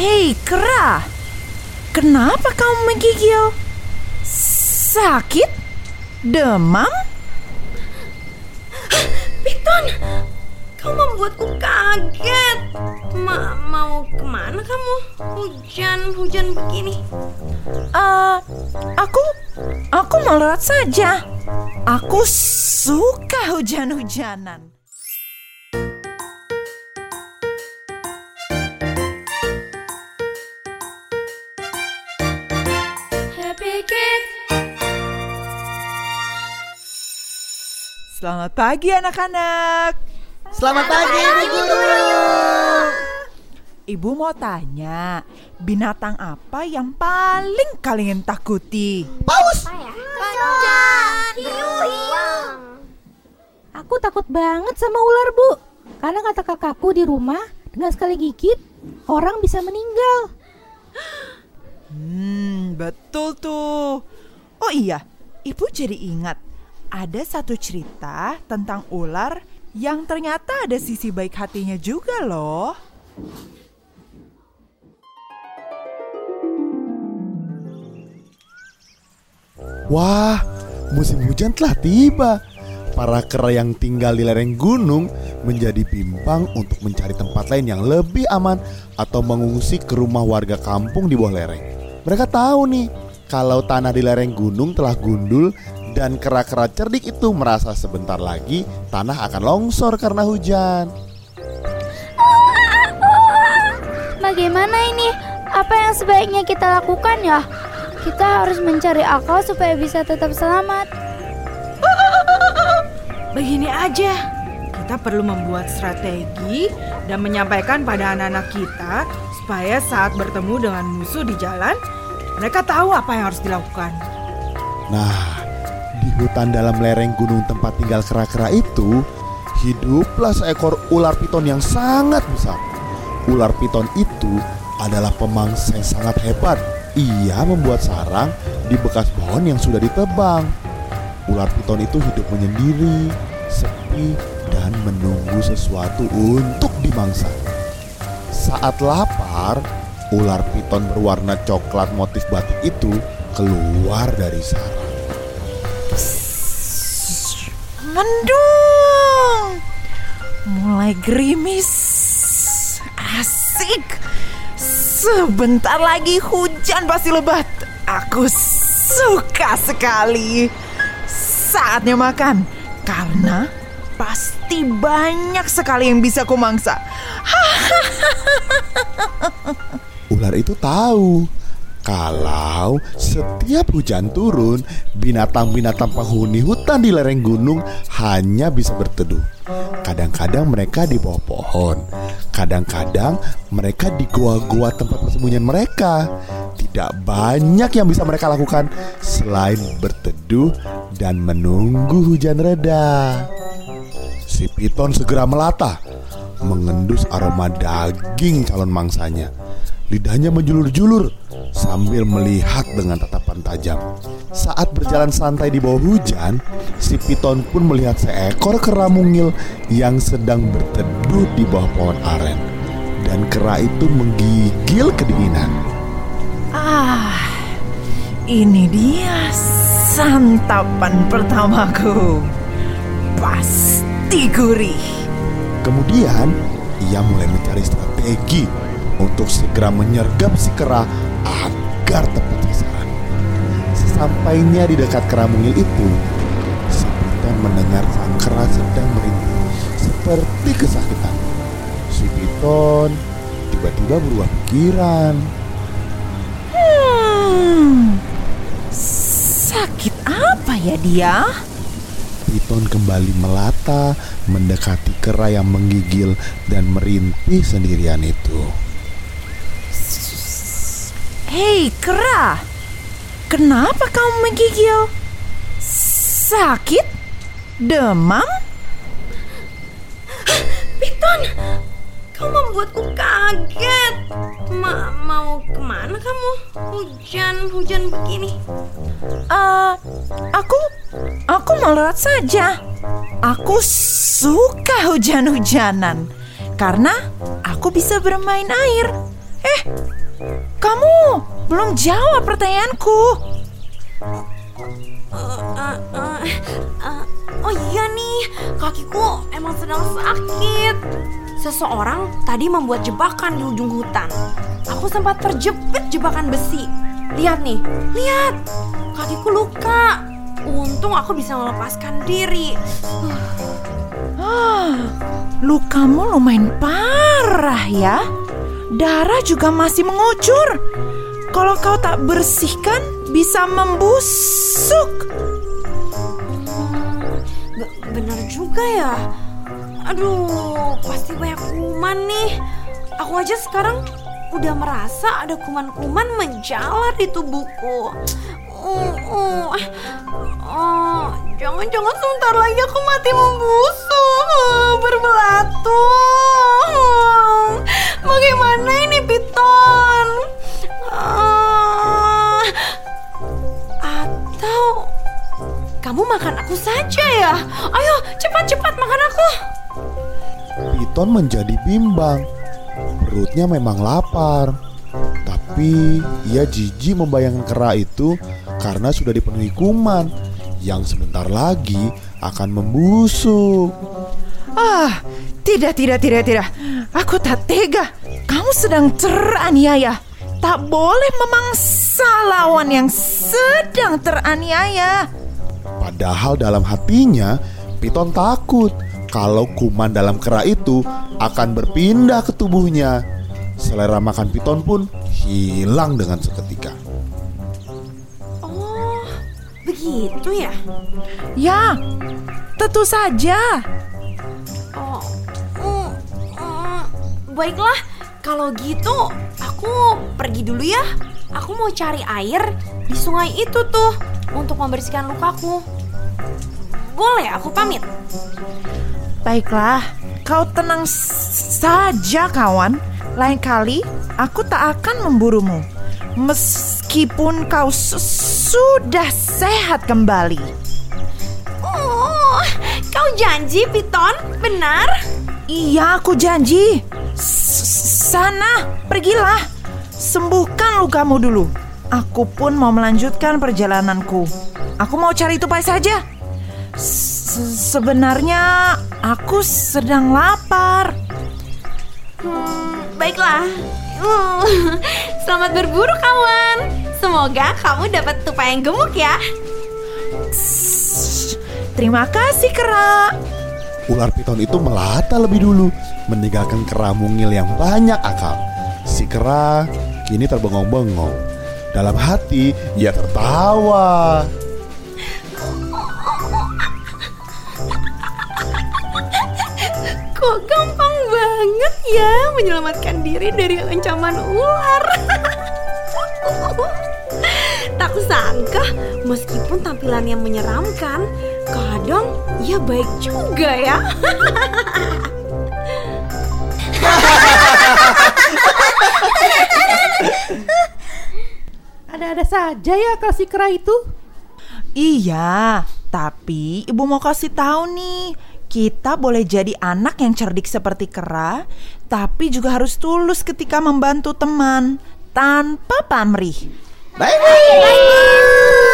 Hei, kera. Kenapa kamu menggigil? Sakit? Demam? Piton, kau membuatku kaget. Ma mau ke mana kamu? Hujan-hujan begini. Uh, aku, aku lewat saja. Aku suka hujan-hujanan. Selamat pagi anak-anak. Selamat pagi, Ibu Guru. Ibu mau tanya, binatang apa yang paling kalian takuti? Paus. Aku takut banget sama ular, Bu. Karena kata kakakku di rumah, dengan sekali gigit, orang bisa meninggal. Hmm, betul tuh. Oh iya, ibu jadi ingat ada satu cerita tentang ular yang ternyata ada sisi baik hatinya juga loh. Wah, musim hujan telah tiba. Para kera yang tinggal di lereng gunung menjadi bimbang untuk mencari tempat lain yang lebih aman atau mengungsi ke rumah warga kampung di bawah lereng. Mereka tahu nih, kalau tanah di lereng gunung telah gundul dan kera-kera cerdik itu merasa sebentar lagi tanah akan longsor karena hujan. Bagaimana ini? Apa yang sebaiknya kita lakukan ya? Kita harus mencari akal supaya bisa tetap selamat. Begini aja, kita perlu membuat strategi dan menyampaikan pada anak-anak kita supaya saat bertemu dengan musuh di jalan, mereka tahu apa yang harus dilakukan. Nah, di hutan dalam lereng gunung tempat tinggal kera-kera itu, hiduplah seekor ular piton yang sangat besar. Ular piton itu adalah pemangsa yang sangat hebat. Ia membuat sarang di bekas pohon yang sudah ditebang. Ular piton itu hidup menyendiri, sepi, dan menunggu sesuatu untuk dimangsa. Saat lapar, ular piton berwarna coklat motif batik itu keluar dari sarang. Mendung. Mulai gerimis. Asik. Sebentar lagi hujan pasti lebat. Aku suka sekali. Saatnya makan. Karena pasti banyak sekali yang bisa kumangsa. Ular itu tahu kalau setiap hujan turun, binatang-binatang penghuni hutan di lereng gunung hanya bisa berteduh. Kadang-kadang mereka di bawah pohon, kadang-kadang mereka di goa-goa tempat persembunyian mereka. Tidak banyak yang bisa mereka lakukan selain berteduh dan menunggu hujan reda. Si piton segera melata, mengendus aroma daging calon mangsanya. Lidahnya menjulur-julur sambil melihat dengan tatapan tajam. Saat berjalan santai di bawah hujan, si piton pun melihat seekor kera mungil yang sedang berteduh di bawah pohon aren. Dan kera itu menggigil kedinginan. Ah, ini dia santapan pertamaku. Pasti gurih. Kemudian, ia mulai mencari strategi untuk segera menyergap si kera agar tepat sasaran. Sesampainya di dekat kera mungil itu, si piton mendengar sang kera sedang merintih seperti kesakitan. Si piton tiba-tiba berubah pikiran. Hmm, sakit apa ya dia? Piton kembali melata mendekati kera yang menggigil dan merintih sendirian itu. Hei kera, kenapa kamu menggigil? Sakit? Demam? Piton, kau membuatku kaget. Ma mau ke mana kamu? Hujan-hujan begini. Eh, aku, aku mau lewat saja. Aku suka hujan-hujanan karena aku bisa bermain air. Eh, kamu belum jawab pertanyaanku. Eh, eh, eh, oh iya nih, kakiku emang sedang sakit. Seseorang tadi membuat jebakan di ujung hutan. Aku sempat terjepit jebakan besi. Lihat nih, lihat. Kakiku luka. Untung aku bisa melepaskan diri. Ah, lukamu lumayan parah ya. Darah juga masih mengucur. Kalau kau tak bersihkan, bisa membusuk. Be- bener juga ya. Aduh, pasti banyak kuman nih. Aku aja sekarang udah merasa ada kuman-kuman menjalar di tubuhku. Uh, uh, jangan-jangan sebentar lagi aku mati membusuk, uh, berbelatu. Uh, bagaimana Piton? Uh, atau kamu makan aku saja ya? Ayo, cepat-cepat makan aku. Piton menjadi bimbang. Perutnya memang lapar. Tapi ia jijik membayangkan kera itu karena sudah dipenuhi kuman yang sebentar lagi akan membusuk. Ah, tidak, tidak, tidak, tidak. Aku tak tega. Kamu sedang teraniaya. Tak boleh memangsa lawan yang sedang teraniaya. Padahal dalam hatinya Piton takut kalau kuman dalam kera itu akan berpindah ke tubuhnya. Selera makan Piton pun hilang dengan seketika. Oh, begitu ya? Ya, tentu saja. Oh, mm, mm, baiklah. Kalau gitu, aku pergi dulu ya. Aku mau cari air di sungai itu tuh untuk membersihkan lukaku. Boleh aku pamit? Baiklah, kau tenang saja kawan. Lain kali aku tak akan memburumu. Meskipun kau su- sudah sehat kembali. Oh, kau janji, Piton? Benar? Iya, aku janji. Sana, pergilah. Sembuhkan lukamu dulu. Aku pun mau melanjutkan perjalananku. Aku mau cari tupai saja. Sebenarnya aku sedang lapar. Hmm, baiklah. Hmm, selamat berburu, kawan. Semoga kamu dapat tupai yang gemuk ya. Terima kasih, Kera. Ular piton itu melata lebih dulu, meninggalkan kera mungil yang banyak akal. Si kera kini terbengong-bengong. Dalam hati, ia tertawa. Kok gampang banget ya menyelamatkan diri dari ancaman ular. sangka meskipun tampilannya menyeramkan, kadang ia baik juga ya. Ada-ada saja ya kasih kera itu. Iya, tapi ibu mau kasih tahu nih, kita boleh jadi anak yang cerdik seperti kera, tapi juga harus tulus ketika membantu teman tanpa pamrih. Baik.